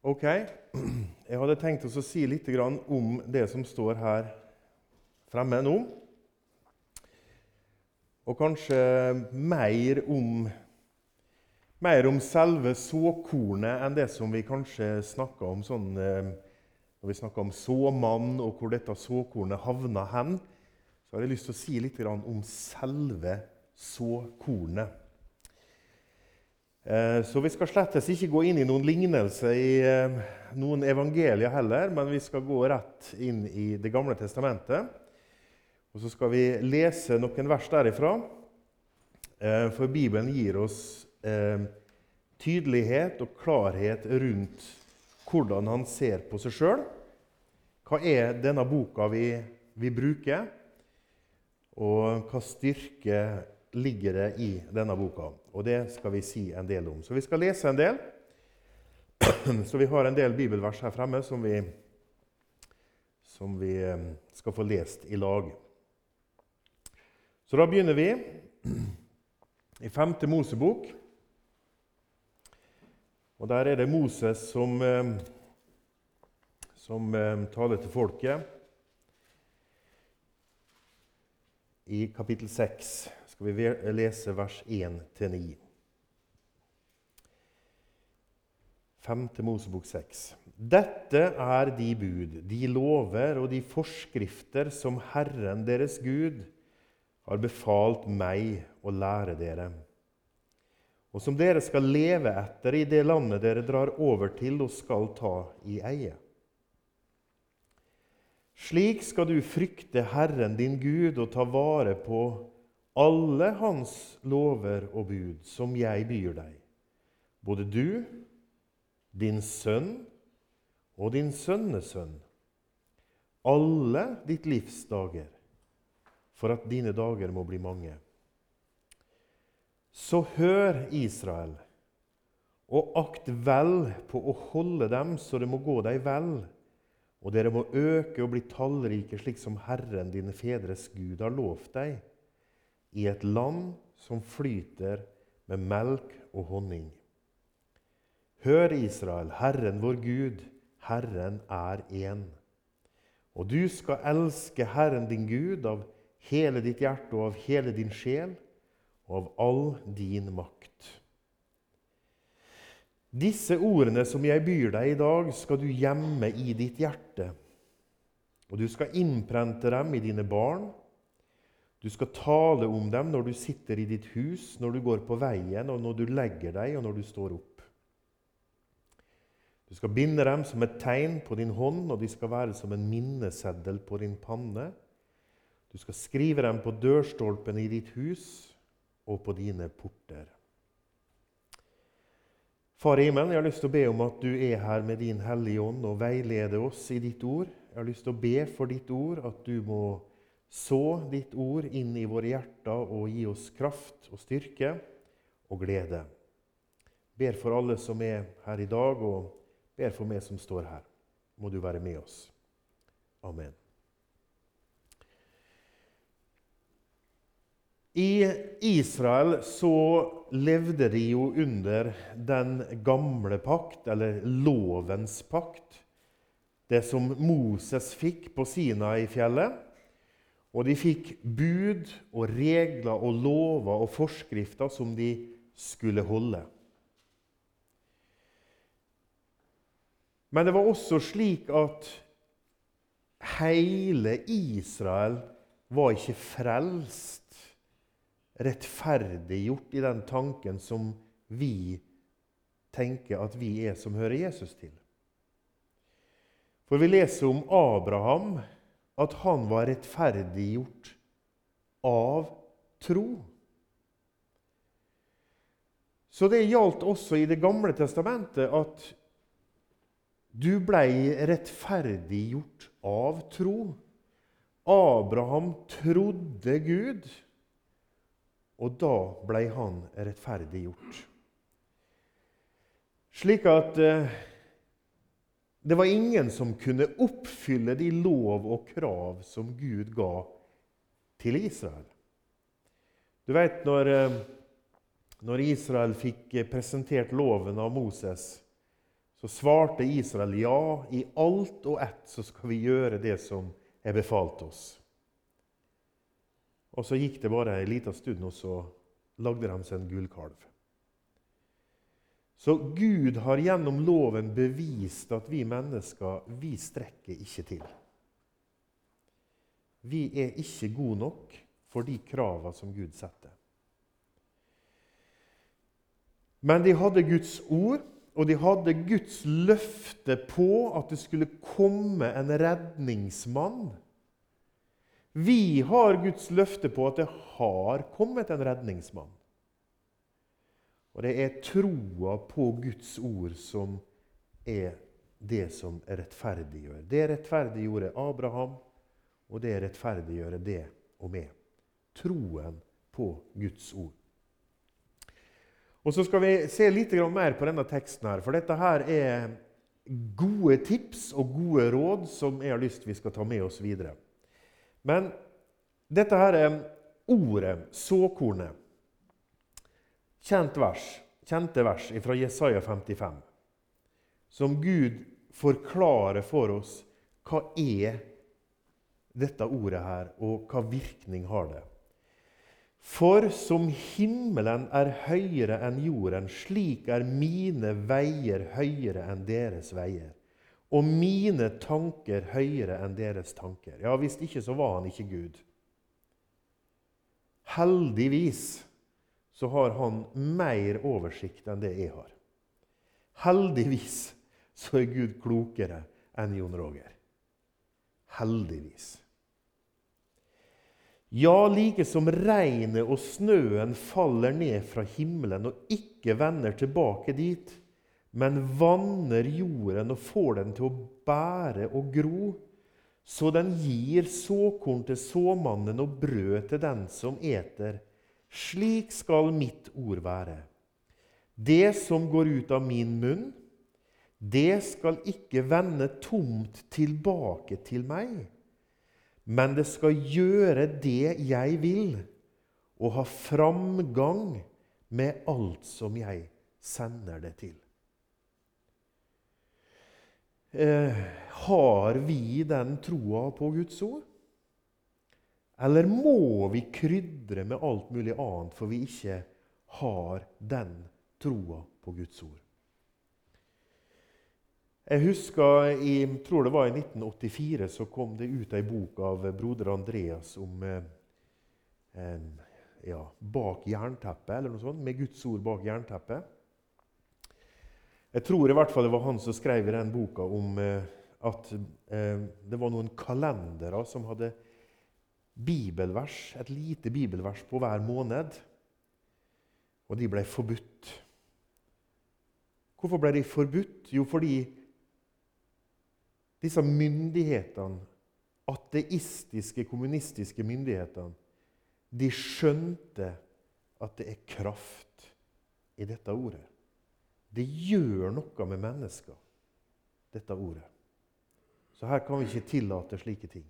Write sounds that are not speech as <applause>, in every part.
Ok, jeg hadde tenkt å si litt om det som står her fremme nå. Og kanskje mer om, mer om selve såkornet enn det som vi kanskje snakka om sånn, eh, når vi snakka om såmann, og hvor dette såkornet havna hen. Så har jeg lyst til å si litt om selve såkornet. Eh, så vi skal slettes ikke gå inn i noen lignelse i eh, noen evangelier heller, men vi skal gå rett inn i Det gamle testamentet. Og så skal vi lese noen vers derifra, eh, for Bibelen gir oss tydelighet og klarhet rundt hvordan han ser på seg sjøl. Hva er denne boka vi, vi bruker, og hva styrke ligger det i denne boka? Og det skal vi si en del om. Så vi skal lese en del. <clears throat> Så vi har en del bibelvers her fremme som vi, som vi eh, skal få lest i lag. Så da begynner vi <clears throat> i 5. Mosebok. Og Der er det Moses som, eh, som eh, taler til folket. I kapittel 6 skal vi lese vers 1-9. 5. Mosebok 6. Dette er de bud, de lover og de forskrifter som Herren deres Gud har befalt meg å lære dere, og som dere skal leve etter i det landet dere drar over til og skal ta i eie. Slik skal du frykte Herren din Gud og ta vare på alle hans lover og bud som jeg byr deg, både du, din sønn og din sønnesønn, alle ditt livs dager, for at dine dager må bli mange. Så hør, Israel, og akt vel på å holde dem så det må gå deg vel, og dere må øke og bli tallrike, slik som Herren, dine fedres Gud, har lovt deg i et land som flyter med melk og honning. Hør, Israel, Herren vår Gud, Herren er én. Og du skal elske Herren din Gud av hele ditt hjerte og av hele din sjel og av all din makt. Disse ordene som jeg byr deg i dag, skal du gjemme i ditt hjerte. Og du skal innprente dem i dine barn du skal tale om dem når du sitter i ditt hus, når du går på veien, og når du legger deg, og når du står opp. Du skal binde dem som et tegn på din hånd, og de skal være som en minneseddel på din panne. Du skal skrive dem på dørstolpen i ditt hus og på dine porter. Far i himmelen, jeg har lyst til å be om at du er her med din Hellige Ånd og veileder oss i ditt ord. Jeg har lyst til å be for ditt ord, at du må så ditt ord inn i våre hjerter og gi oss kraft og styrke og glede. Ber for alle som er her i dag, og ber for meg som står her. Må du være med oss. Amen. I Israel så levde de jo under den gamle pakt, eller lovens pakt. Det som Moses fikk på Sinai-fjellet. Og de fikk bud og regler og lover og forskrifter som de skulle holde. Men det var også slik at hele Israel var ikke frelst, rettferdiggjort i den tanken som vi tenker at vi er som hører Jesus til. For vi leser om Abraham at han var rettferdiggjort av tro. Så det gjaldt også i Det gamle testamentet at du blei rettferdiggjort av tro. Abraham trodde Gud, og da blei han rettferdiggjort. Slik at eh, det var ingen som kunne oppfylle de lov og krav som Gud ga til Israel. Du vet når, eh, når Israel fikk presentert loven av Moses, Så svarte Israel ja, i alt og ett så skal vi gjøre det som er befalt oss. Og så gikk det bare en liten stund, og så lagde de seg en gullkalv. Så Gud har gjennom loven bevist at vi mennesker vi strekker ikke til. Vi er ikke gode nok for de kravene som Gud setter. Men de hadde Guds ord, og de hadde Guds løfte på at det skulle komme en redningsmann. Vi har Guds løfte på at det har kommet en redningsmann. Og det er troa på Guds ord som er det som rettferdiggjør. Det rettferdiggjorde Abraham, og det rettferdiggjør det og meg. Troen på Guds ord. Og Så skal vi se litt mer på denne teksten, her, for dette her er gode tips og gode råd som jeg har lyst vi skal ta med oss videre. Men dette her er ordet, såkornet. Kjent vers, kjente vers fra Jesaja 55, som Gud forklarer for oss hva er dette ordet her, og hva virkning har det. For som himmelen er høyere enn jorden, slik er mine veier høyere enn deres veier. Og mine tanker høyere enn deres tanker. Ja, Hvis ikke, så var han ikke Gud. Heldigvis så har han mer oversikt enn det jeg har. Heldigvis så er Gud klokere enn Jon Roger. Heldigvis. Ja, like som regnet og snøen faller ned fra himmelen og ikke vender tilbake dit, men vanner jorden og får den til å bære og gro, så den gir såkorn til såmannen og brød til den som eter. Slik skal mitt ord være. Det som går ut av min munn, det skal ikke vende tomt tilbake til meg men det skal gjøre det jeg vil, og ha framgang med alt som jeg sender det til. Eh, har vi den troa på Guds ord? Eller må vi krydre med alt mulig annet for vi ikke har den troa på Guds ord? Jeg husker i tror det var i 1984 så kom det ut ei bok av broder Andreas om eh, ja, 'Bak jernteppet', eller noe sånt, med Guds ord bak jernteppet. Jeg tror i hvert fall det var han som skrev i den boka om eh, at eh, det var noen kalendere som hadde bibelvers, et lite bibelvers på hver måned. Og de ble forbudt. Hvorfor ble de forbudt? Jo, fordi disse myndighetene, ateistiske, kommunistiske myndighetene, de skjønte at det er kraft i dette ordet. Det gjør noe med mennesker, dette ordet. Så her kan vi ikke tillate slike ting.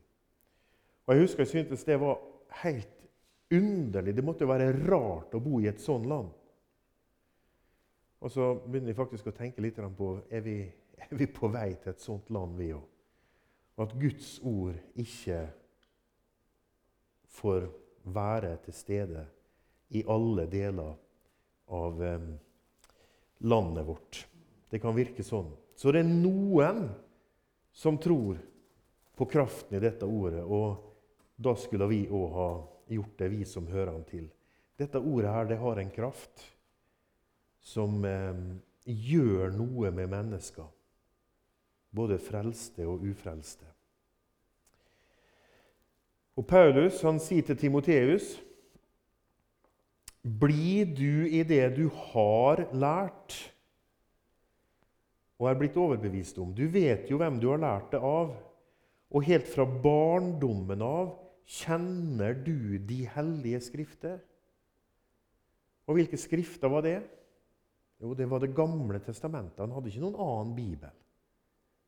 Og Jeg husker jeg syntes det var helt underlig. Det måtte jo være rart å bo i et sånt land. Og så begynner jeg faktisk å tenke litt på er vi er vi på vei til et sånt land, vi òg. Og at Guds ord ikke får være til stede i alle deler av landet vårt. Det kan virke sånn. Så det er noen som tror på kraften i dette ordet, og da skulle vi òg ha gjort det, vi som hører han til. Dette ordet her, det har en kraft som eh, gjør noe med mennesker både frelste og ufrelste. Og Paulus han sier til Timoteus.: Bli du i det du har lært og er blitt overbevist om. Du vet jo hvem du har lært det av. Og helt fra barndommen av kjenner du de hellige skrifter. Og hvilke skrifter var det? Jo, det var Det gamle testamentet. Han hadde ikke noen annen bibel.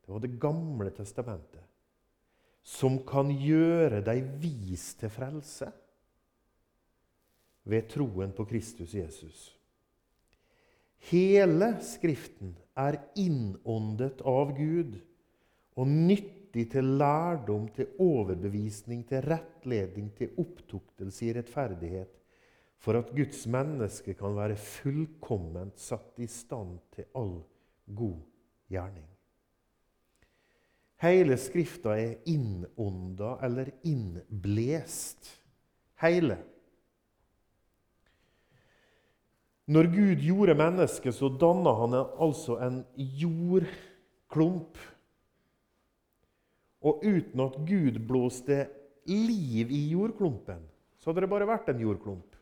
Det var Det gamle testamentet. Som kan gjøre deg vis til frelse ved troen på Kristus Jesus. Hele Skriften er innåndet av Gud og nyttig til lærdom, til overbevisning, til rettledning, til opptuktelse i rettferdighet, for at Guds menneske kan være fullkomment satt i stand til all god gjerning. Hele Skrifta er innånda eller innblest. Hele. Når Gud gjorde mennesket, så danna han altså en jordklump. Og uten at Gud blåste liv i jordklumpen, så hadde det bare vært en jordklump.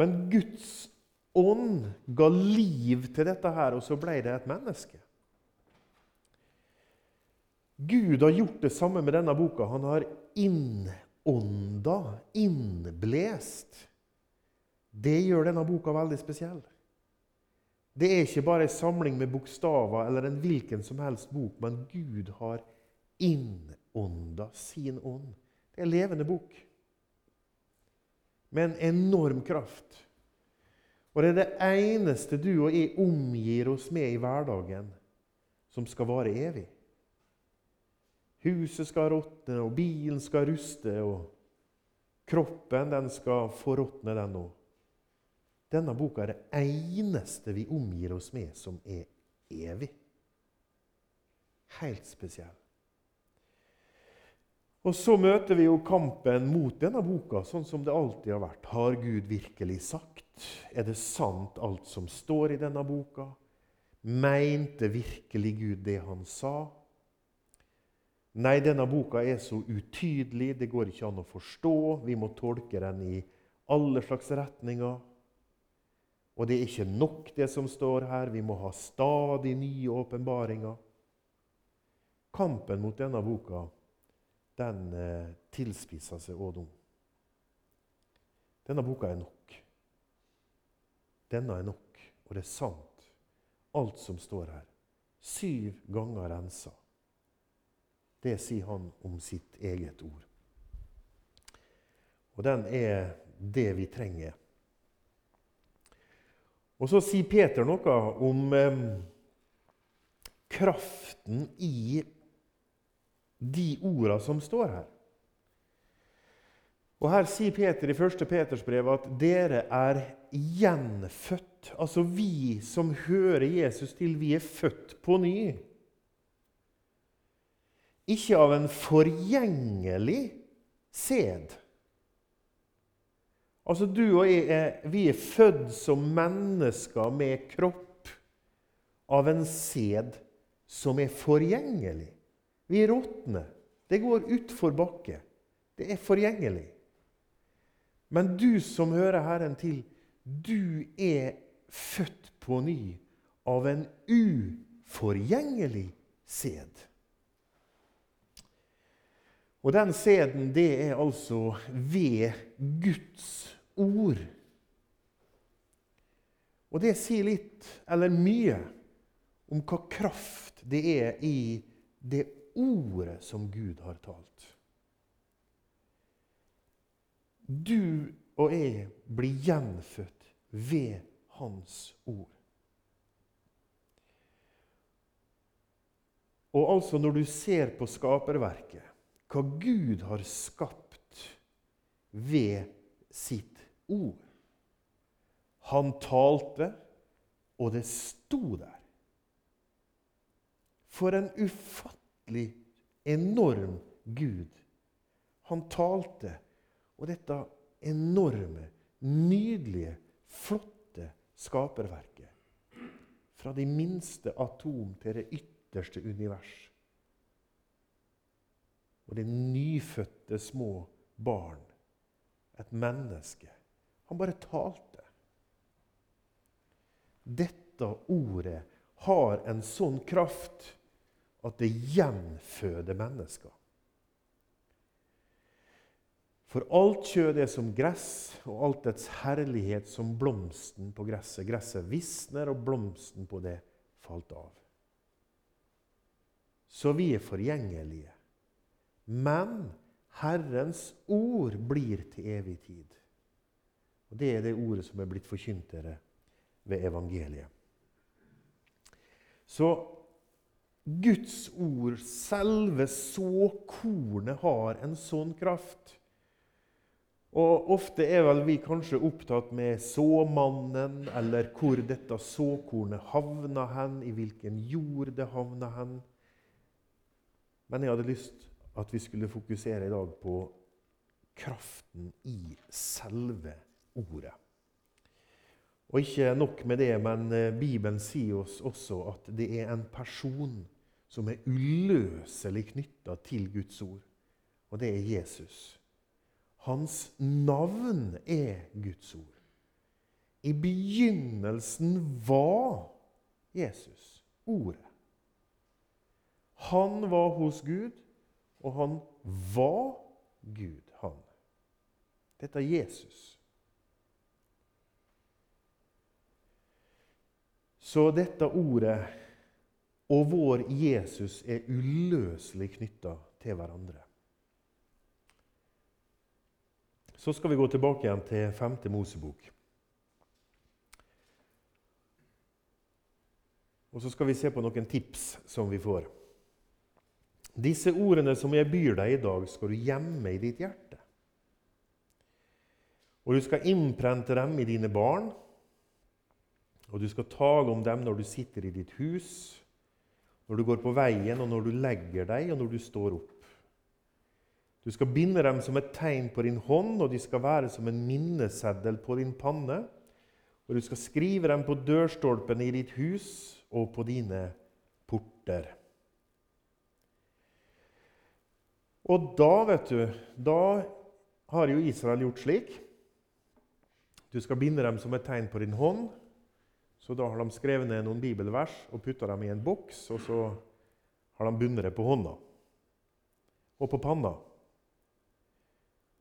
Men Guds ånd ga liv til dette her, og så ble det et menneske. Gud har gjort det samme med denne boka. Han har innånda, innblest det gjør denne boka veldig spesiell. Det er ikke bare en samling med bokstaver eller en hvilken som helst bok, men Gud har innånda sin ånd. Det er en levende bok med en enorm kraft. Og det er det eneste du og jeg omgir oss med i hverdagen, som skal vare evig. Huset skal råtne, og bilen skal ruste, og kroppen den skal forråtne, den òg. Denne boka er det eneste vi omgir oss med som er evig. Helt spesiell. Og så møter vi jo kampen mot denne boka, sånn som det alltid har vært. Har Gud virkelig sagt? Er det sant, alt som står i denne boka? Mente virkelig Gud det han sa? Nei, denne boka er så utydelig, det går ikke an å forstå. Vi må tolke den i alle slags retninger. Og det er ikke nok, det som står her. Vi må ha stadig nye åpenbaringer. Kampen mot denne boka den eh, tilspisser seg òg nå. Denne boka er nok. Denne er nok, og det er sant, alt som står her. Syv ganger rensa. Det sier han om sitt eget ord. Og den er det vi trenger og så sier Peter noe om eh, kraften i de orda som står her. Og Her sier Peter i 1. Peters brev at dere er gjenfødt. Altså vi som hører Jesus til, vi er født på ny. Ikke av en forgjengelig sæd Altså, Du og jeg er, vi er født som mennesker med kropp av en sæd som er forgjengelig. Vi råtner. Det går utfor bakke. Det er forgjengelig. Men du som hører Herren til, du er født på ny av en uforgjengelig sæd. Og den sæden, det er altså ved Guds ord. Og det sier litt, eller mye, om hva kraft det er i det ordet som Gud har talt. Du og jeg blir gjenfødt ved Hans ord. Og altså, når du ser på skaperverket hva Gud har skapt ved sitt ord. Han talte, og det sto der. For en ufattelig, enorm Gud. Han talte, og dette enorme, nydelige, flotte skaperverket. Fra de minste atom til det ytterste univers og det nyfødte små barn. Et menneske. Han bare talte. Dette ordet har en sånn kraft at det gjenføder mennesker. For alt kjød er som gress, og alt dets herlighet som blomsten på gresset. Gresset visner, og blomsten på det falt av. Så vi er forgjengelige. Men Herrens ord blir til evig tid. Og Det er det ordet som er blitt forkynt dere ved evangeliet. Så Guds ord, selve såkornet, har en sånn kraft. Og Ofte er vel vi kanskje opptatt med såmannen, eller hvor dette såkornet havna hen, i hvilken jord det havna hen. Men jeg hadde lyst at vi skulle fokusere i dag på kraften i selve ordet. Og ikke nok med det, men eh, Bibelen sier oss også at det er en person som er uløselig knytta til Guds ord, og det er Jesus. Hans navn er Guds ord. I begynnelsen var Jesus ordet. Han var hos Gud, og han var Gud, han. Dette er Jesus. Så dette ordet og vår Jesus er uløselig knytta til hverandre. Så skal vi gå tilbake igjen til 5. Mosebok. Og så skal vi se på noen tips som vi får. Disse ordene som jeg byr deg i dag, skal du gjemme i ditt hjerte. Og du skal innprente dem i dine barn og du skal tale om dem når du sitter i ditt hus, når du går på veien, og når du legger deg, og når du står opp. Du skal binde dem som et tegn på din hånd, og de skal være som en minneseddel på din panne. Og du skal skrive dem på dørstolpene i ditt hus og på dine porter. Og da, vet du, da har jo Israel gjort slik. Du skal binde dem som et tegn på din hånd, så da har de skrevet ned noen bibelvers og putta dem i en boks, og så har de bundet det på hånda og på panna.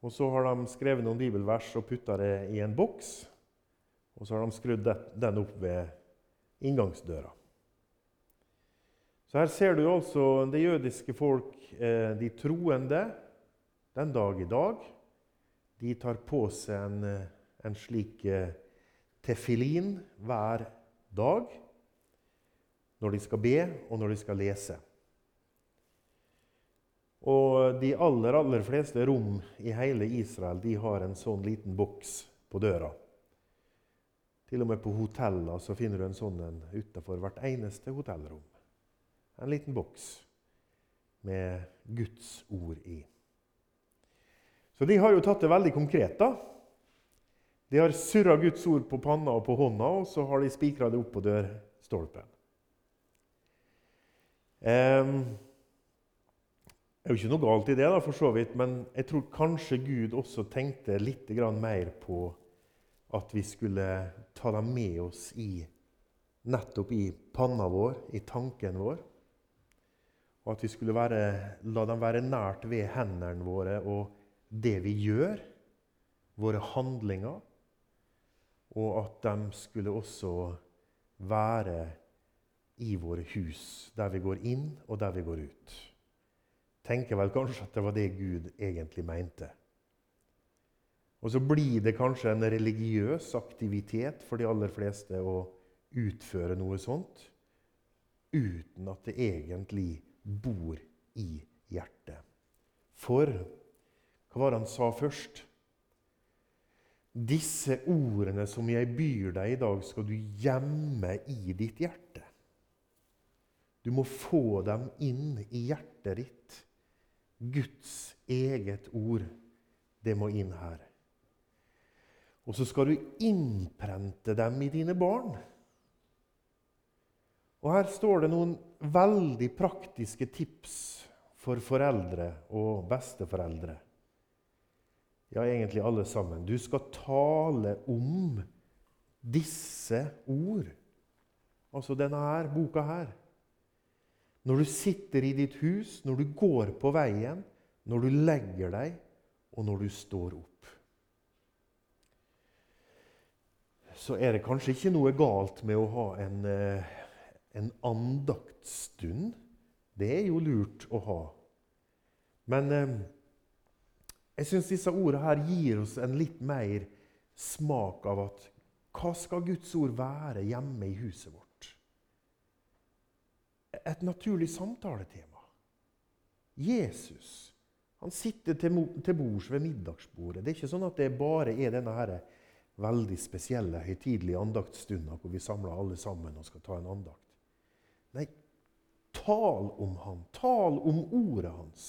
Og så har de skrevet noen bibelvers og putta det i en boks, og så har de skrudd den opp ved inngangsdøra. Så her ser du altså det jødiske folk, eh, de troende, den dag i dag. De tar på seg en, eh, en slik eh, tefilin hver dag når de skal be, og når de skal lese. Og de aller, aller fleste rom i hele Israel de har en sånn liten boks på døra. Til og med på hoteller så finner du en sånn en utenfor hvert eneste hotellrom. En liten boks med Guds ord i. Så de har jo tatt det veldig konkret. da. De har surra Guds ord på panna og på hånda, og så har de spikra det opp på dørstolpen. Um, det er jo ikke noe galt i det, da, for så vidt, men jeg tror kanskje Gud også tenkte litt mer på at vi skulle ta dem med oss i nettopp i panna vår, i tanken vår. Og at vi skulle være, la dem være nært ved hendene våre og det vi gjør, våre handlinger og at de skulle også være i våre hus, der vi går inn og der vi går ut. Tenker vel kanskje at det var det Gud egentlig mente. Og så blir det kanskje en religiøs aktivitet for de aller fleste å utføre noe sånt uten at det egentlig bor i hjertet. For hva var det han sa først? Disse ordene som jeg byr deg i dag, skal du gjemme i ditt hjerte. Du må få dem inn i hjertet ditt. Guds eget ord, det må inn her. Og så skal du innprente dem i dine barn. Og Her står det noen veldig praktiske tips for foreldre og besteforeldre ja, egentlig alle sammen. Du skal tale om disse ord. Altså denne her, boka her. Når du sitter i ditt hus, når du går på veien, når du legger deg, og når du står opp. Så er det kanskje ikke noe galt med å ha en, eh, en andaktsstund. Det er jo lurt å ha. Men eh, jeg syns disse ordene her gir oss en litt mer smak av at hva skal Guds ord være hjemme i huset vårt? et naturlig samtaletema. Jesus han sitter til, bords ved middagsbordet. Det er ikke sånn at det bare er denne her veldig spesielle, høytidelige andaktsstunder hvor vi samler alle sammen og skal ta en andakt. Nei, tal om han. Tal om ordet hans.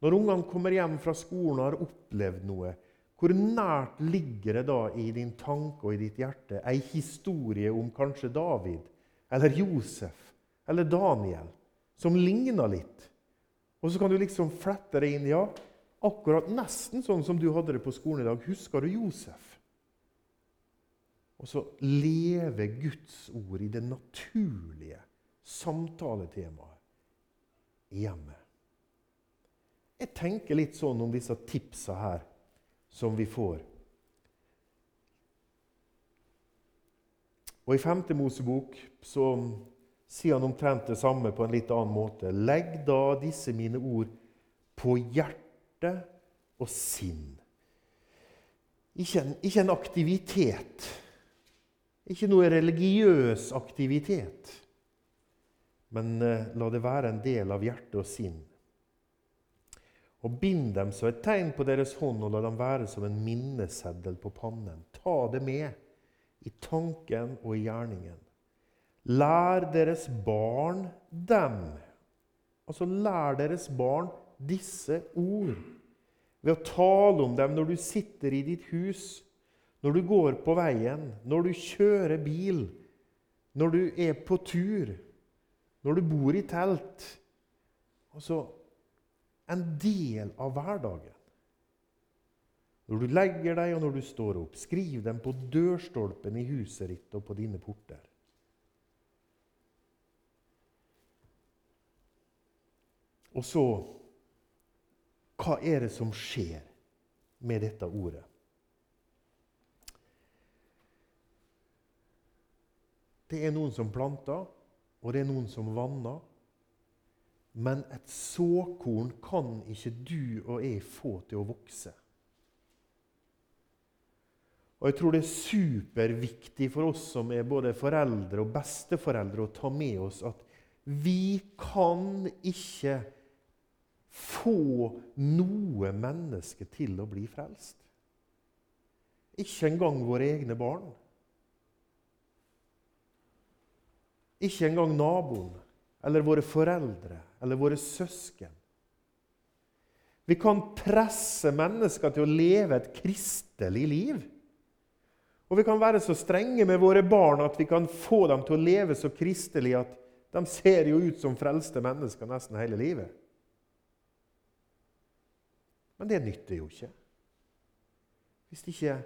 Når ungene kommer hjem fra skolen og har opplevd noe, hvor nært ligger det da i din tanke og i ditt hjerte ei historie om kanskje David eller Josef eller Daniel som ligner litt? Og så kan du liksom flette det inn. Ja, akkurat nesten sånn som du hadde det på skolen i dag. Husker du Josef? Og så leve Guds ord i det naturlige samtaletemaet i hjemmet. Jeg tenker litt sånn om disse tipsa her som vi får. Og I 5. Mosebok så sier han omtrent det samme på en litt annen måte. Legg da disse mine ord på hjerte og sinn. Ikke en, ikke en aktivitet. Ikke noe religiøs aktivitet. Men eh, la det være en del av hjerte og sinn og bind dem som et tegn på deres hånd, og la dem være som en minneseddel på pannen. Ta det med i tanken og i gjerningen. Lær deres barn dem. Altså lær deres barn disse ord. Ved å tale om dem når du sitter i ditt hus, når du går på veien, når du kjører bil, når du er på tur, når du bor i telt. Altså, en del av hverdagen. Når du legger deg og når du står opp, skriv dem på dørstolpen i huset ditt og på dine porter. Og så Hva er det som skjer med dette ordet? Det er noen som planter, og det er noen som vanner. Men et såkorn kan ikke du og jeg få til å vokse. Og Jeg tror det er superviktig for oss som er både foreldre og besteforeldre, å ta med oss at vi kan ikke få noe menneske til å bli frelst. Ikke engang våre egne barn. Ikke engang naboen eller våre foreldre eller våre søsken. Vi kan presse mennesker til å leve et kristelig liv. Og vi kan være så strenge med våre barn at vi kan få dem til å leve så kristelig at de ser jo ut som frelste mennesker nesten hele livet. Men det nytter jo ikke. Hvis ikke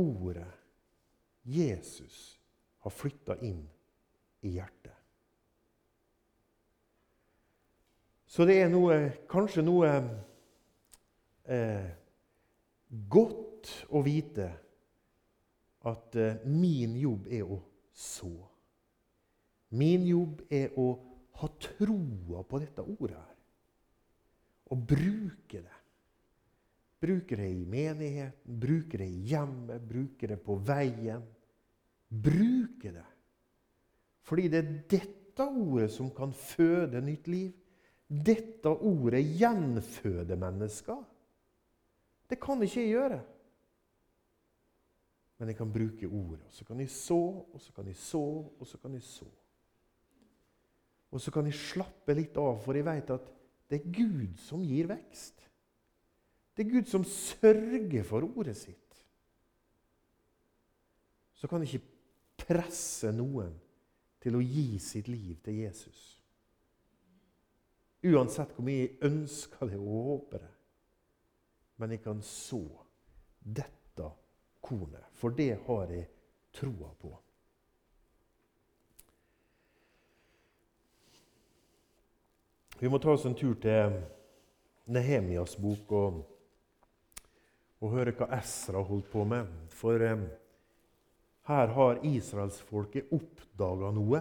ordet Jesus har flytta inn i hjertet. Så det er noe, kanskje noe eh, godt å vite at eh, min jobb er å så. Min jobb er å ha troa på dette ordet her. Og bruke det. Bruke det i menigheten, bruke det i hjemmet, bruke det på veien. Bruke det. Fordi det er dette ordet som kan føde nytt liv. Dette ordet gjenføder mennesker. Det kan ikke jeg gjøre. Men jeg kan bruke ordet. Og så kan jeg så, og så kan jeg så, og så kan jeg så. Og så kan jeg slappe litt av, for jeg vet at det er Gud som gir vekst. Det er Gud som sørger for ordet sitt. Så kan jeg ikke presse noen til å gi sitt liv til Jesus. Uansett hvor mye jeg ønsker det og håper det. Men jeg kan så dette kornet, for det har jeg troa på. Vi må ta oss en tur til Nehemias bok og, og høre hva Esra holdt på med. For eh, her har israelsfolket oppdaga noe.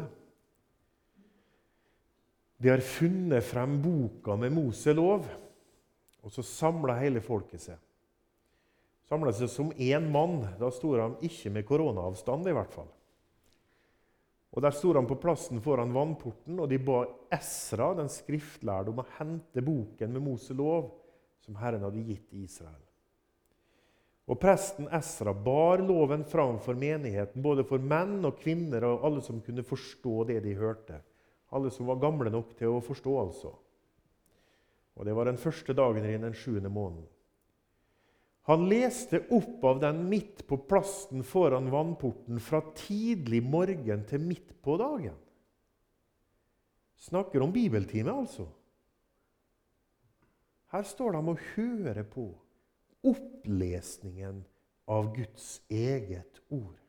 De har funnet frem boka med Moselov, og så samla hele folket seg. Samla seg som én mann. Da sto de ikke med koronaavstand, i hvert fall. Og Der sto han på plassen foran vannporten, og de ba Esra, den skriftlærde, om å hente boken med Moselov, som Herren hadde gitt Israel. Og Presten Esra bar loven fram for menigheten, både for menn og kvinner og alle som kunne forstå det de hørte. Alle som var gamle nok til å forstå, altså. Og Det var den første dagen i den sjuende måneden. Han leste opp av den midt på plassen foran vannporten fra tidlig morgen til midt på dagen. Snakker om bibeltime, altså. Her står de og hører på opplesningen av Guds eget ord.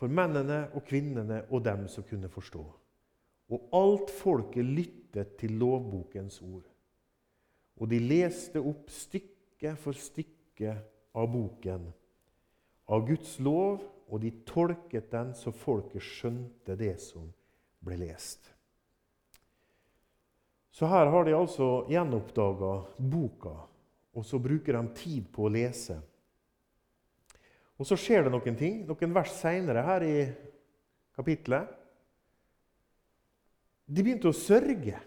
For mennene og kvinnene og dem som kunne forstå. Og alt folket lyttet til lovbokens ord. Og de leste opp stykke for stykke av boken, av Guds lov, og de tolket den så folket skjønte det som ble lest. Så her har de altså gjenoppdaga boka, og så bruker de tid på å lese. Og så skjer det noen ting, noen vers seinere her i kapittelet. De begynte å sørge.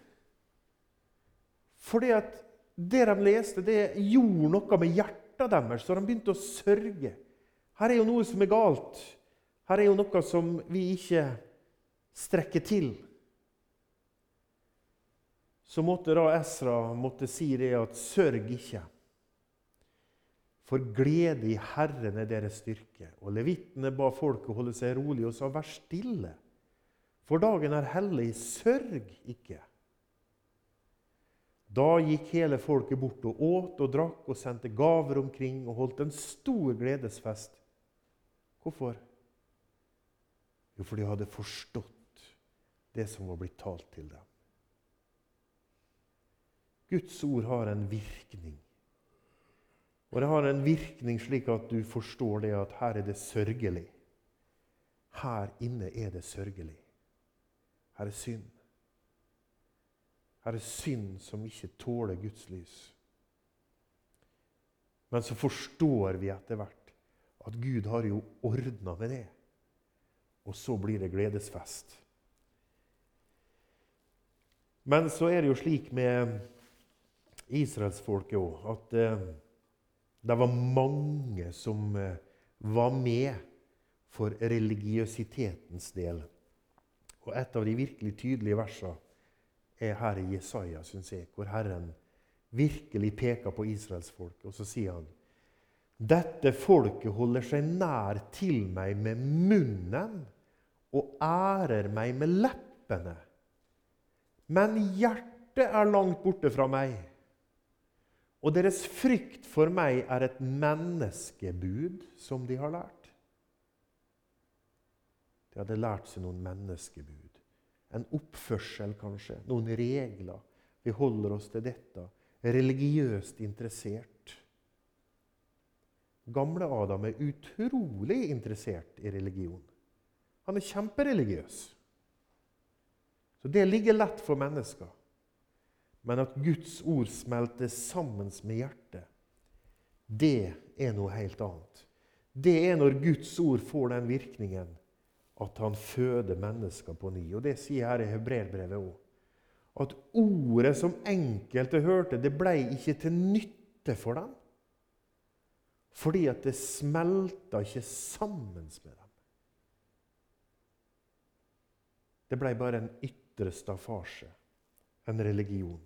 Fordi at det de leste, det gjorde noe med hjertet deres, så de begynte å sørge. Her er jo noe som er galt. Her er jo noe som vi ikke strekker til. Så måtte da Esra måtte si det at sørg ikke. For glede i Herren er deres styrke. Og levittene ba folket holde seg rolig og sa, vær stille. For dagen er hellig, sørg ikke. Da gikk hele folket bort og åt og drakk og sendte gaver omkring og holdt en stor gledesfest. Hvorfor? Jo, for de hadde forstått det som var blitt talt til dem. Guds ord har en virkning. Og det har en virkning slik at du forstår det at her er det sørgelig. Her inne er det sørgelig. Her er synd. Her er synd som ikke tåler Guds lys. Men så forstår vi etter hvert at Gud har jo ordna med det. Og så blir det gledesfest. Men så er det jo slik med israelsfolket òg at eh, det var mange som eh, var med for religiøsitetens del. Og et av de virkelig tydelige versene er her i Jesaja, syns jeg, hvor Herren virkelig peker på Israels folk, Og så sier han dette folket holder seg nær til meg med munnen og ærer meg med leppene. Men hjertet er langt borte fra meg. Og deres frykt for meg er et menneskebud som de har lært. De hadde lært seg noen menneskebud en oppførsel, kanskje. Noen regler. Vi holder oss til dette. Religiøst interessert. Gamle Adam er utrolig interessert i religion. Han er kjempereligiøs. Så det ligger lett for mennesker. Men at Guds ord smelter sammen med hjertet, det er noe helt annet. Det er når Guds ord får den virkningen at han føder mennesker på ny. Og Det sier her i hebreerbrevet òg. At ordet som enkelte hørte, det ble ikke til nytte for dem. Fordi at det smelta ikke sammen med dem. Det ble bare en ytre staffasje, en religion.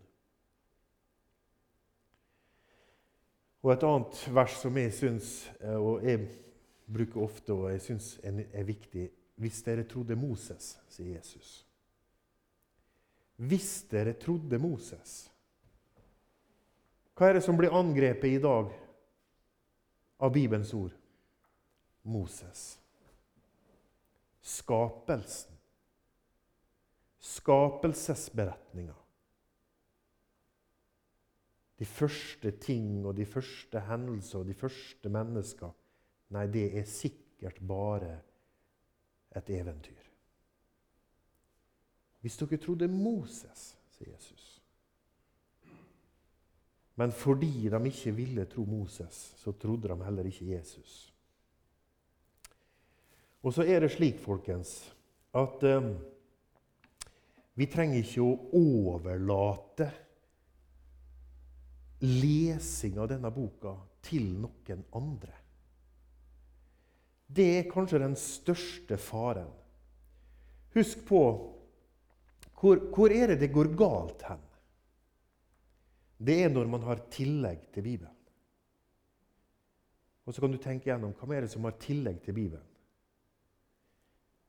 Og Et annet vers som jeg syns, eh, og jeg bruker ofte og jeg syns er viktig, hvis dere trodde Moses, sier Jesus. Hvis dere trodde Moses. Hva er det som blir angrepet i dag av Bibelens ord? Moses. Skapelsen. Skapelsesberetninga. De første ting og de første hendelser og de første mennesker. Nei, det er sikkert bare et eventyr. Hvis dere trodde Moses, sier Jesus Men fordi de ikke ville tro Moses, så trodde de heller ikke Jesus. Og så er det slik, folkens, at eh, vi trenger ikke å overlate lesing av denne boka til noen andre. Det er kanskje den største faren. Husk på hvor, hvor er det det går galt hen? Det er når man har tillegg til Bibelen. Og så kan du tenke gjennom hva er det som har tillegg til Bibelen.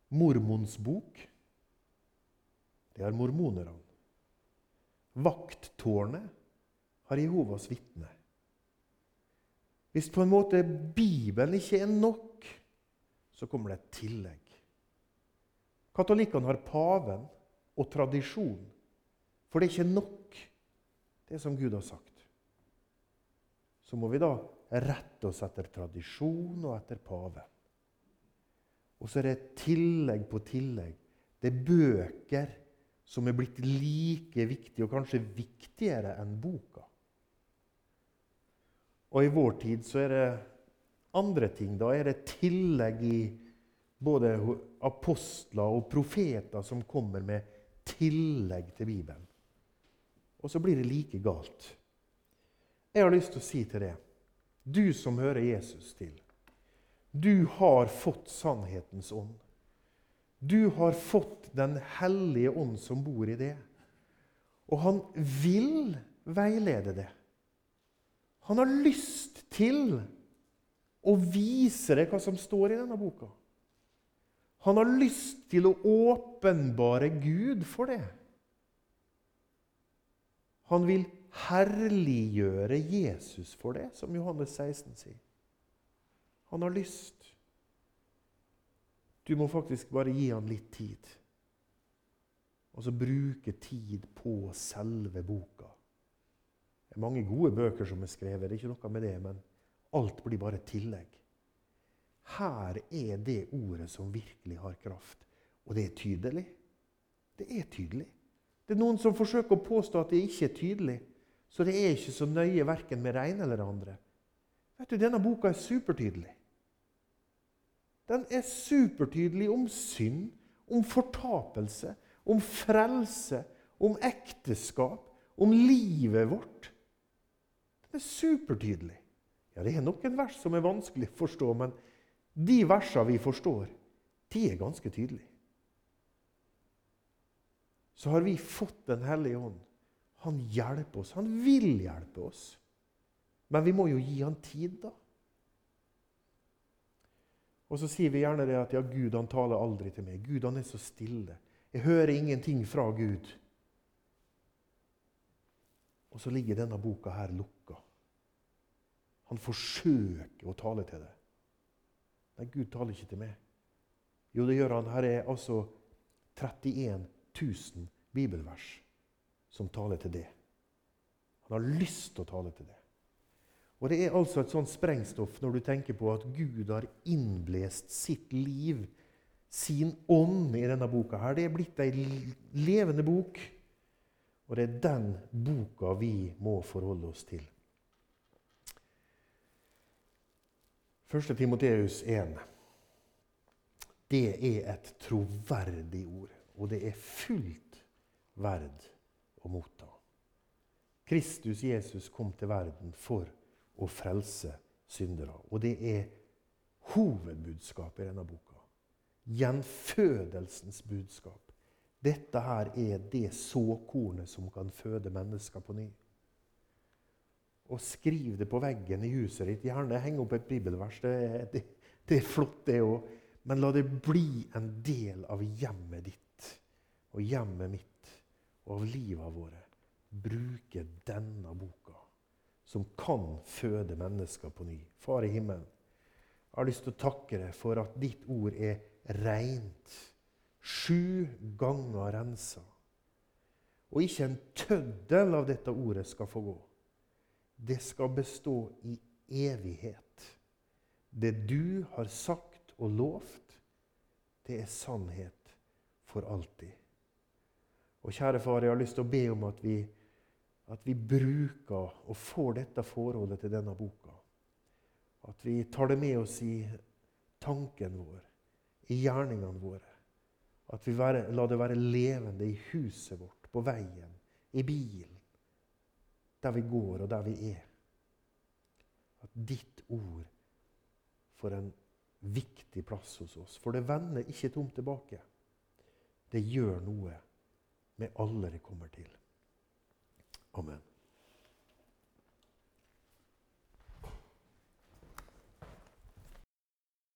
Mormons bok, det har mormonerne. Vakttårnet har Jehovas vitne. Hvis på en måte Bibelen ikke er nok, så kommer det et tillegg. Katolikkene har paven og tradisjon, for det er ikke nok, det som Gud har sagt. Så må vi da rette oss etter tradisjon og etter paven. Og så er det tillegg på tillegg. Det er bøker som er blitt like viktige, og kanskje viktigere enn boka. Og i vår tid så er det andre ting. Da er det tillegg i både apostler og profeter som kommer med tillegg til Bibelen. Og så blir det like galt. Jeg har lyst til å si til det, du som hører Jesus til du har fått sannhetens ånd. Du har fått Den hellige ånd som bor i det. Og han vil veilede det. Han har lyst til å vise deg hva som står i denne boka. Han har lyst til å åpenbare Gud for det. Han vil herliggjøre Jesus for det, som Johannes 16 sier. Han har lyst. Du må faktisk bare gi han litt tid. Og så bruke tid på selve boka. Mange gode bøker som er skrevet, det er ikke noe med det, men alt blir bare tillegg. Her er det ordet som virkelig har kraft. Og det er tydelig. Det er tydelig. Det er noen som forsøker å påstå at det ikke er tydelig. Så det er ikke så nøye verken med det ene eller det andre. Vet du, Denne boka er supertydelig. Den er supertydelig om synd, om fortapelse, om frelse, om ekteskap, om livet vårt. Den er supertydelig. Ja, Det er nok en vers som er vanskelig å forstå, men de versene vi forstår, de er ganske tydelige. Så har vi fått Den hellige ånd. Han hjelper oss. Han vil hjelpe oss. Men vi må jo gi han tid, da. Og så sier vi gjerne det at ja, Gud han taler aldri til meg. Gud han er så stille. Jeg hører ingenting fra Gud. Og så ligger denne boka her lukka. Han forsøker å tale til deg. Nei, Gud taler ikke til meg. Jo, det gjør han. Her er altså 31 000 bibelvers som taler til det. Han har lyst til å tale til det. Og Det er altså et sånt sprengstoff når du tenker på at Gud har innblest sitt liv, sin ånd, i denne boka. her. Det er blitt ei levende bok, og det er den boka vi må forholde oss til. 1. Timoteus 1. Det er et troverdig ord, og det er fullt verd å motta. Kristus Jesus kom til verden for å frelse syndere. Og det er hovedbudskapet i denne boka. Gjenfødelsens budskap. Dette her er det såkornet som kan føde mennesker på ny. Og skriv det på veggen i huset ditt. Gjerne heng opp et bibelvers. Det, det, det er flott, det òg. Men la det bli en del av hjemmet ditt og hjemmet mitt og av livet våre. Bruke denne boka som kan føde mennesker på ny. Far i himmelen, jeg har lyst til å takke deg for at ditt ord er rent. Sju ganger rensa. Og ikke en tøddel av dette ordet skal få gå. Det skal bestå i evighet. Det du har sagt og lovt, det er sannhet for alltid. Og kjære far, jeg har lyst til å be om at vi at vi bruker og får dette forholdet til denne boka. At vi tar det med oss i tanken vår, i gjerningene våre. At vi lar det være levende i huset vårt, på veien, i bilen, der vi går, og der vi er. At ditt ord får en viktig plass hos oss. For det vender ikke tomt tilbake. Det gjør noe med alle det kommer til. Amen.